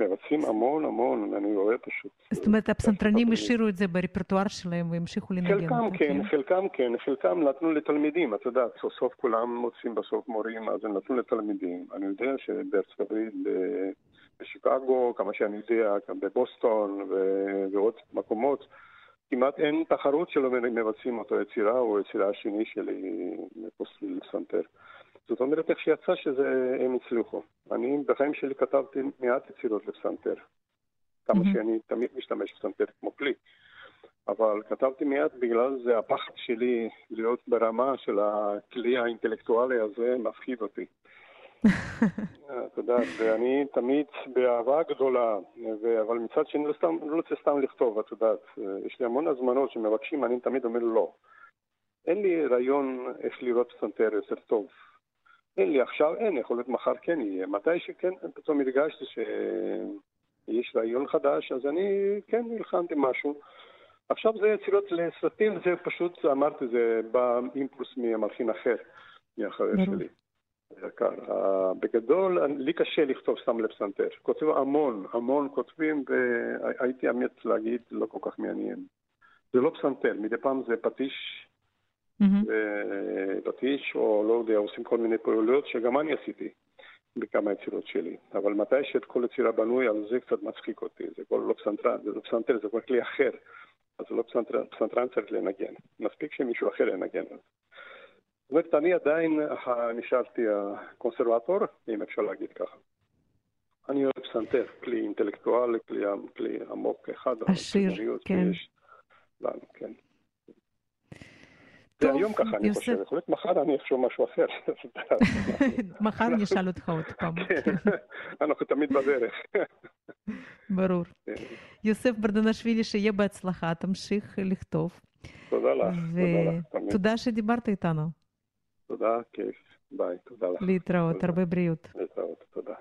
מבצעים המון המון, אני רואה פשוט. זאת אומרת, הפסנתרנים השאירו את זה ברפרטואר שלהם והמשיכו לנגן. חלקם כן, כן, חלקם כן, חלקם נתנו לתלמידים, את יודעת, סוף סוף כולם מוצאים בסוף מורים, אז הם נתנו לתלמידים. אני יודע שבארצות הברית, בשיקגו, כמה שאני יודע, גם בבוסטון ועוד מקומות, כמעט אין תחרות שלא מבצעים אותו יצירה או יצירה השני שלי מפוסט לסנטר. זאת אומרת, איך שיצא שהם הצליחו. אני בחיים שלי כתבתי מעט יצירות לפסנתר. כמה. שאני תמיד משתמש בפסנתר כמו כלי. אבל כתבתי מעט בגלל זה הפחד שלי להיות ברמה של הכלי האינטלקטואלי הזה מפחיד אותי. <laughs> את יודעת, ואני תמיד באהבה גדולה, אבל מצד שני לא, סתם, לא רוצה סתם לכתוב, את יודעת. יש לי המון הזמנות שמבקשים, אני תמיד אומר לא. אין לי רעיון איך לראות פסנתר יותר טוב. אין לי עכשיו, אין, יכול להיות מחר כן יהיה. מתי שכן, פתאום הרגשתי שיש רעיון חדש, אז אני כן נלחמתי משהו. עכשיו זה יצירות לסרטים, זה פשוט, אמרתי, זה בא אימפולס ממלחין אחר, מהחבר שלי. יקר. בגדול, לי קשה לכתוב סתם לפסנתר. כותבים המון, המון כותבים, והייתי אמת להגיד, לא כל כך מעניין. זה לא פסנתר, מדי פעם זה פטיש, פטיש, או לא יודע, עושים כל מיני פעולות שגם אני עשיתי בכמה יצירות שלי. אבל מתי שאת כל יצירה בנוי, על זה קצת מצחיק אותי. זה כבר לא פסנתרן, זה לא פסנתר, זה כבר כלי אחר. אז לא פסנתרן, פסנתרן צריך לנגן. מספיק שמישהו אחר ינגן. זאת אומרת, אני עדיין נשארתי הקונסרבטור, אם אפשר להגיד ככה. אני אוהב פסנתר, כלי אינטלקטואלי, כלי, כלי עמוק אחד. עשיר, כן. לנו, כן. טוב, היום ככה, אני חושב. יכול להיות מחר אני אחשוב משהו אחר. <laughs> מחר נשאל אותך עוד פעם. כן, <laughs> אנחנו תמיד בדרך. <laughs> ברור. כן. יוסף ברדנשווילי, שיהיה בהצלחה, תמשיך לכתוב. תודה לך. ותודה שדיברת איתנו. תודה, כיף. ביי, תודה לך. להתראות, הרבה בריאות. להתראות, תודה.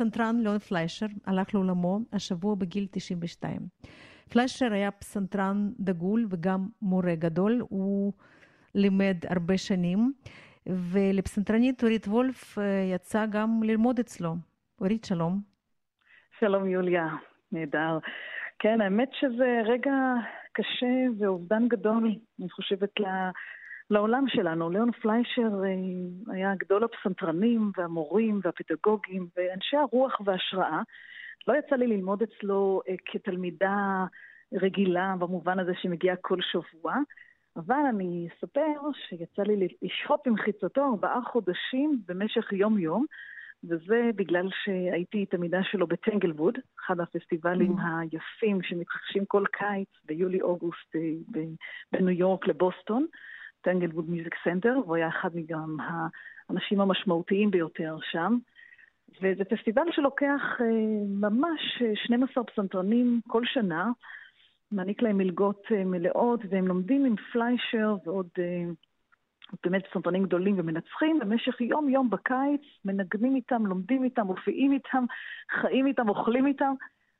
הפסנתרן ליאון פליישר הלך לעולמו השבוע בגיל 92. פליישר היה פסנתרן דגול וגם מורה גדול, הוא לימד הרבה שנים, ולפסנתרנית אורית וולף יצא גם ללמוד אצלו. אורית, שלום. שלום יוליה, נהדר. כן, האמת שזה רגע קשה ואובדן גדול, אני חושבת, לעולם שלנו. ליאון פליישר אה, היה גדול הפסנתרנים והמורים והפדגוגים ואנשי הרוח וההשראה. לא יצא לי ללמוד אצלו אה, כתלמידה רגילה במובן הזה שמגיעה כל שבוע, אבל אני אספר שיצא לי לשהות במחיצתו ארבעה חודשים במשך יום-יום, וזה בגלל שהייתי תלמידה שלו בטנגלווד, אחד הפסטיבלים mm. היפים שמתרחשים כל קיץ ביולי-אוגוסט אה, בניו יורק לבוסטון, Tanglewood Music Center, והוא היה אחד מגם האנשים המשמעותיים ביותר שם. וזה פסטיבל שלוקח אה, ממש 12 פסנתרנים כל שנה, מעניק להם מלגות אה, מלאות, והם לומדים עם פליישר ועוד באמת פסנתרנים גדולים ומנצחים במשך יום-יום בקיץ, מנגנים איתם, לומדים איתם, מופיעים איתם, חיים איתם, אוכלים איתם.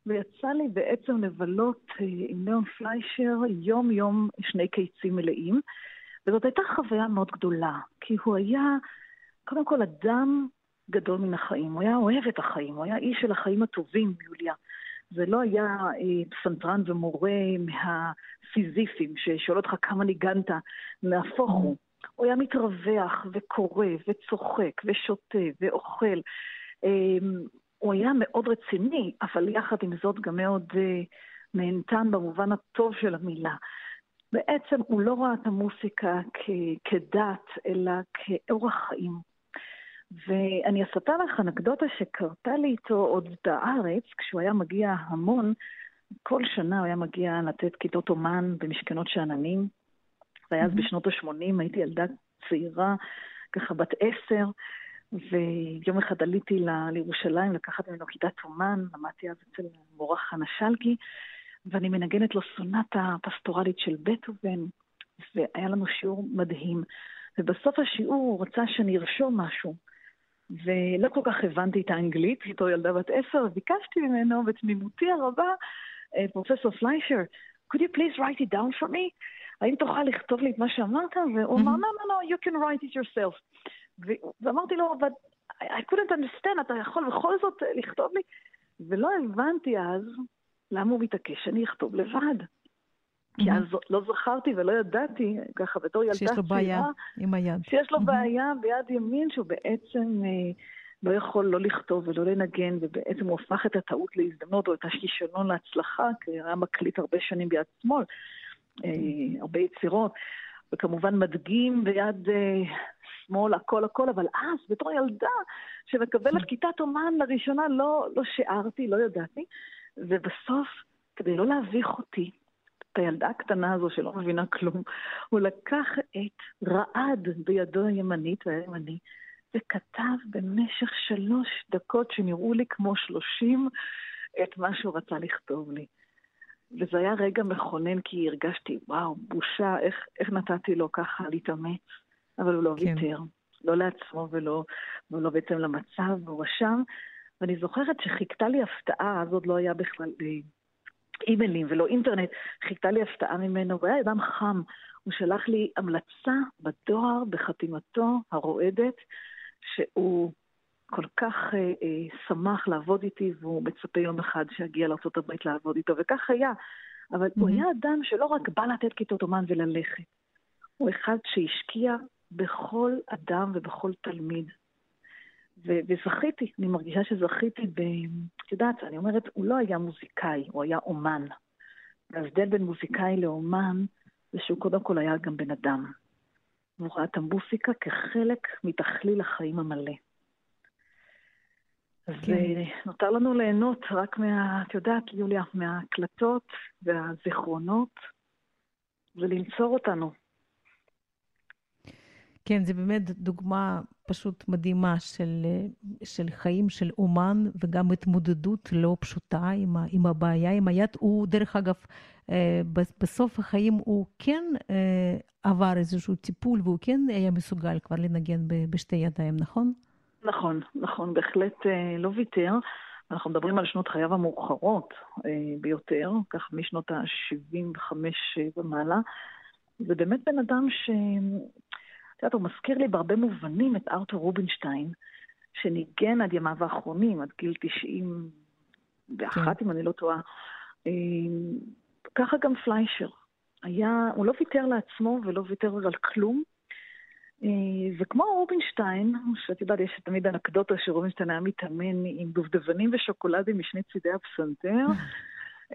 ויצא לי בעצם לבלות אה, עם ליאון פליישר יום-יום שני קיצים מלאים. וזאת הייתה חוויה מאוד גדולה, כי הוא היה קודם כל אדם גדול מן החיים, הוא היה אוהב את החיים, הוא היה איש של החיים הטובים, יוליה. זה לא היה אה, פסנתרן ומורה מהסיזיפים ששואל אותך כמה ניגנת, נהפוך הוא. הוא היה מתרווח וקורא וצוחק ושותה ואוכל. אמ, הוא היה מאוד רציני, אבל יחד עם זאת גם מאוד אה, נהנתן במובן הטוב של המילה. בעצם הוא לא ראה את המוסיקה כ- כדת, אלא כאורח חיים. ואני אספר לך אנקדוטה שקרתה לי איתו עוד בארץ, כשהוא היה מגיע המון, כל שנה הוא היה מגיע לתת כיתות אומן במשכנות שאננים. זה היה אז בשנות ה-80, הייתי ילדה צעירה, ככה בת עשר, ויום אחד עליתי ל- לירושלים לקחת ממנו כיתת אומן, למדתי אז אצל מורה חנה שלגי, ואני מנגנת לו סונטה פסטורלית של בטהובן, והיה לנו שיעור מדהים. ובסוף השיעור הוא רצה שאני ארשום משהו, ולא כל כך הבנתי את האנגלית, איתו ילדה בת עשר, וביקשתי ממנו בתמימותי הרבה, אה, פרופסור פליישר, could you please write it down for me? האם תוכל לכתוב לי את מה שאמרת? והוא אמר, no, no, no, you can write it yourself. ואמרתי לו, אבל I couldn't understand, אתה יכול בכל זאת לכתוב לי? ולא הבנתי אז למה הוא מתעקש שאני אכתוב לבד. כי אז לא זכרתי ולא ידעתי, ככה בתור ילדה צעירה, שיש לו בעיה עם היד. שיש לו בעיה ביד ימין, שהוא בעצם אה, לא יכול לא לכתוב ולא לנגן, ובעצם הוא הפך את הטעות להזדמנות, או את הכישלון להצלחה, כי הוא היה מקליט הרבה שנים ביד שמאל. אה, הרבה יצירות, וכמובן מדגים ביד אה, שמאל, הכל הכל, אבל אז, בתור ילדה שמקבלת כיתת אומן לראשונה, לא, לא שיערתי, לא ידעתי, ובסוף, כדי לא להביך אותי, את הילדה הקטנה הזו שלא מבינה כלום, הוא לקח את רעד בידו הימנית, והימני, וכתב במשך שלוש דקות שנראו לי כמו שלושים את מה שהוא רצה לכתוב לי. וזה היה רגע מכונן, כי הרגשתי, וואו, בושה, איך, איך נתתי לו ככה להתאמץ, אבל הוא לא כן. ויתר, לא לעצמו ולא, ולא בעצם למצב, והוא רשם. ואני זוכרת שחיכתה לי הפתעה, אז עוד לא היה בכלל אה, אימיילים ולא אינטרנט, חיכתה לי הפתעה ממנו, הוא היה אדם חם. הוא שלח לי המלצה בדואר בחתימתו הרועדת, שהוא כל כך אה, אה, שמח לעבוד איתי, והוא מצפה יום אחד שיגיע לארה"ב לעבוד איתו, וכך היה. אבל mm-hmm. הוא היה אדם שלא רק בא לתת כיתות אומן וללכת, הוא אחד שהשקיע בכל אדם ובכל תלמיד. ו- וזכיתי, אני מרגישה שזכיתי ב... את יודעת, אני אומרת, הוא לא היה מוזיקאי, הוא היה אומן. וההבדל בין מוזיקאי לאומן זה שהוא קודם כל היה גם בן אדם. הוא ראה את המוסיקה כחלק מתכליל החיים המלא. אז כן. אה, נותר לנו ליהנות רק מה, את יודעת, יוליה, מההקלטות והזיכרונות, ולנצור אותנו. כן, זה באמת דוגמה פשוט מדהימה של, של חיים של אומן וגם התמודדות לא פשוטה עם, עם הבעיה, עם היד. הוא, דרך אגב, אה, בסוף החיים הוא כן אה, עבר איזשהו טיפול והוא כן היה מסוגל כבר לנגן בשתי ידיים, נכון? נכון, נכון, בהחלט אה, לא ויתר. אנחנו מדברים על שנות חייו המאוחרות אה, ביותר, כך משנות ה-75 אה, ומעלה. זה באמת בן אדם ש... את יודעת, הוא מזכיר לי בהרבה מובנים את ארתור רובינשטיין, שניגן עד ימיו האחרונים, עד גיל 91, כן. אם אני לא טועה. אה, ככה גם פליישר. היה, הוא לא ויתר לעצמו ולא ויתר על כלום. אה, וכמו רובינשטיין, שאת יודעת, יש תמיד אנקדוטה שרובינשטיין היה מתאמן עם דובדבנים ושוקולדים משני צידי הפסנתר.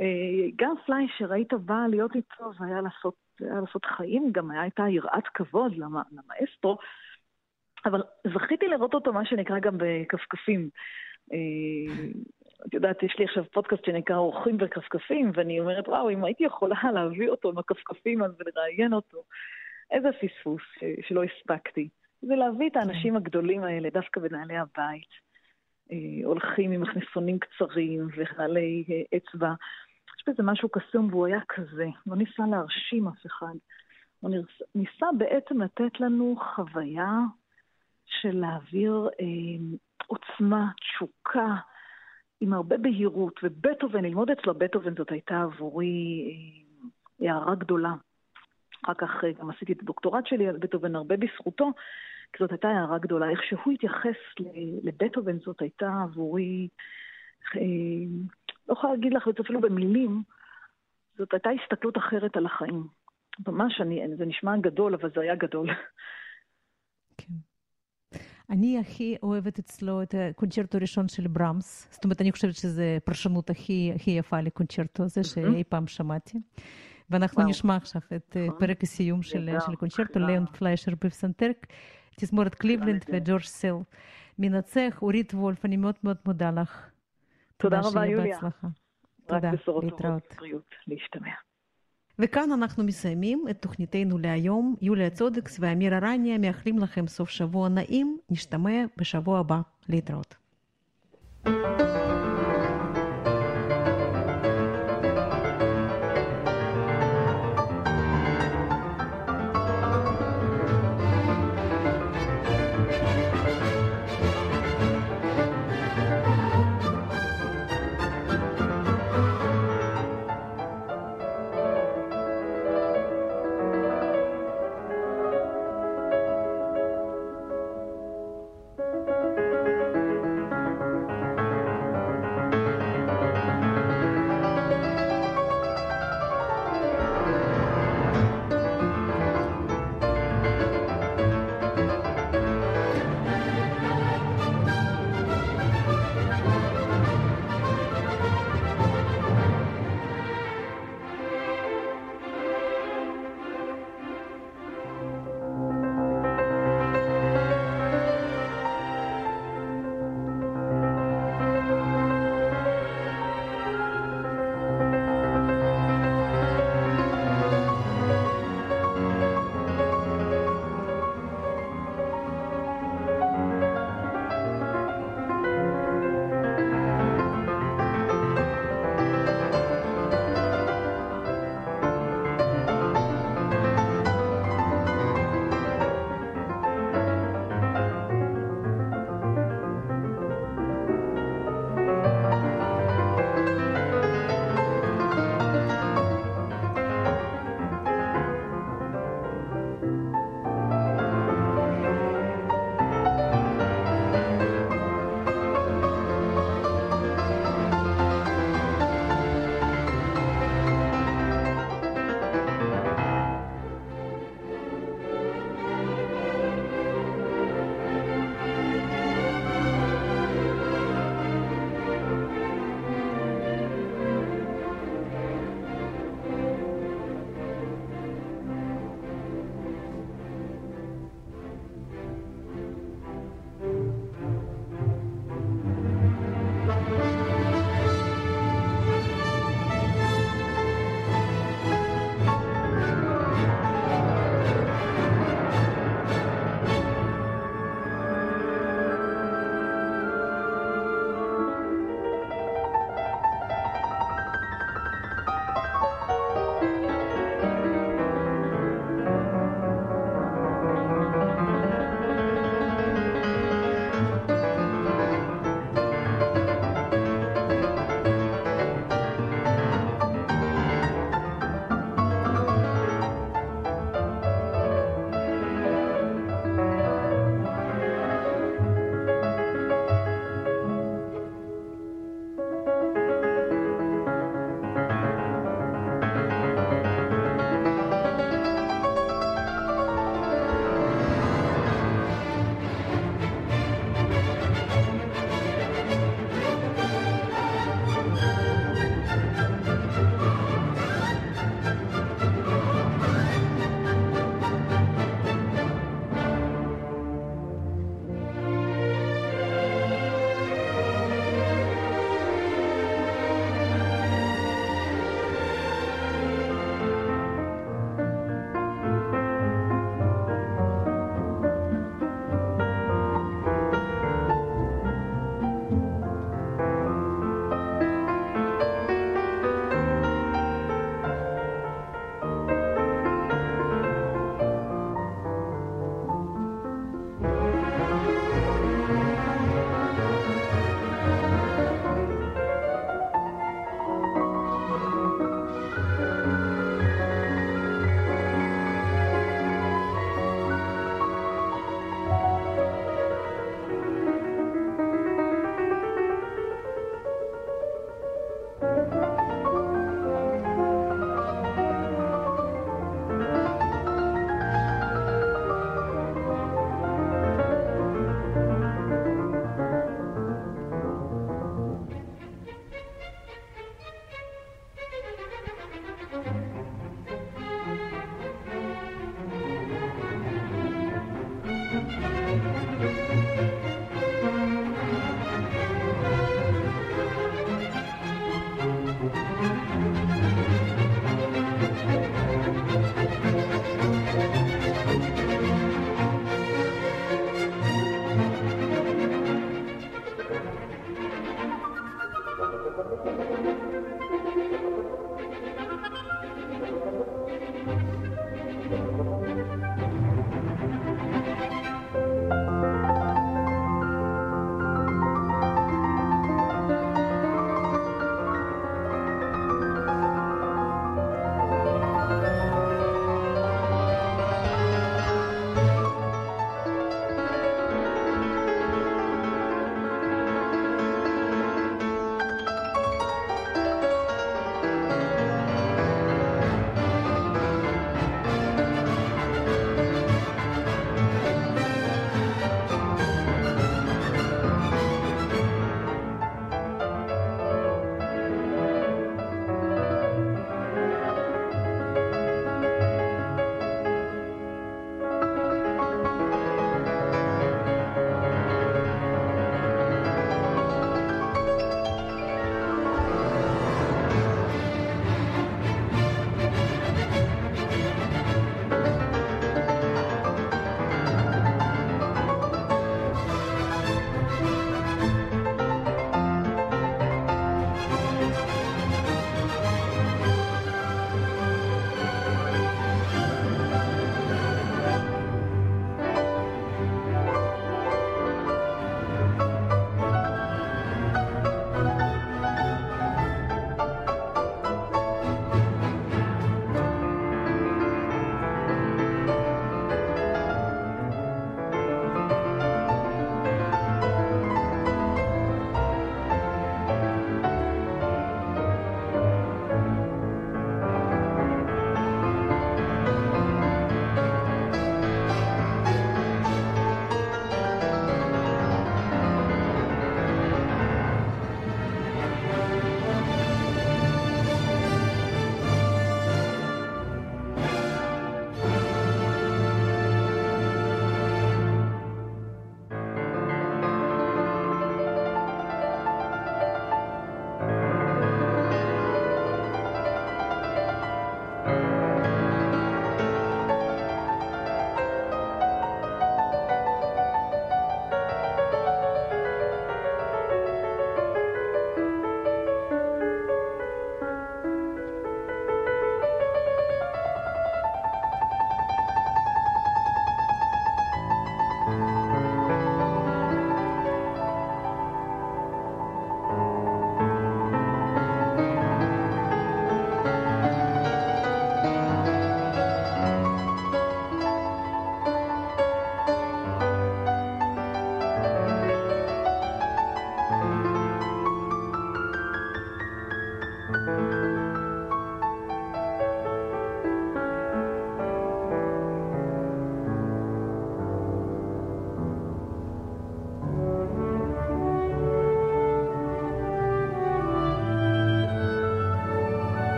אה, גם פליישר, היית בא להיות איתו והיה לעשות, היה לעשות חיים, גם הייתה יראת כבוד למאסטרו, אבל זכיתי לראות אותו, מה שנקרא, גם בכפכפים. אה, את יודעת, יש לי עכשיו פודקאסט שנקרא אורחים בכפכפים, ואני אומרת, וואו, אם הייתי יכולה <laughs> להביא אותו עם הכפכפים אז ולראיין אותו. איזה פספוס שלא הספקתי. זה להביא את האנשים הגדולים האלה, דווקא בנעלי הבית. אה, הולכים עם מכנסונים קצרים ונעלי אצבע. בזה משהו קסום, והוא היה כזה. לא ניסה להרשים אף אחד. הוא ניסה בעצם לתת לנו חוויה של להעביר אה, עוצמה, תשוקה, עם הרבה בהירות. ובטהובן, ללמוד אצלו בטהובן זאת הייתה עבורי אה, הערה גדולה. אחר כך אה, גם עשיתי את הדוקטורט שלי על בטהובן הרבה בזכותו, כי זאת הייתה הערה גדולה. איך שהוא התייחס לבטהובן זאת הייתה עבורי, אה, לא יכולה להגיד לך את זה אפילו במילים, זאת הייתה הסתכלות אחרת על החיים. ממש, אני, זה נשמע גדול, אבל זה היה גדול. כן. אני הכי אוהבת אצלו את הקונצ'רטו הראשון של ברמס. זאת אומרת, אני חושבת שזו פרשנות הכי, הכי יפה לקונצ'רטו הזה שאי פעם שמעתי. ואנחנו וואו. נשמע עכשיו את נכון. פרק הסיום של, של הקונצ'רטו, ליאון פליישר בפסנתר, תזמורת קליבלנד וג'ורג' סל. מנצח, אורית וולף, אני מאוד מאוד מודה לך. תודה רבה, יוליה. בהצלחה. תודה, להתראות. להשתמע. וכאן אנחנו מסיימים את תוכניתנו להיום. יוליה צודקס ואמיר ארניה מאחלים לכם סוף שבוע נעים. נשתמע בשבוע הבא. להתראות. thank you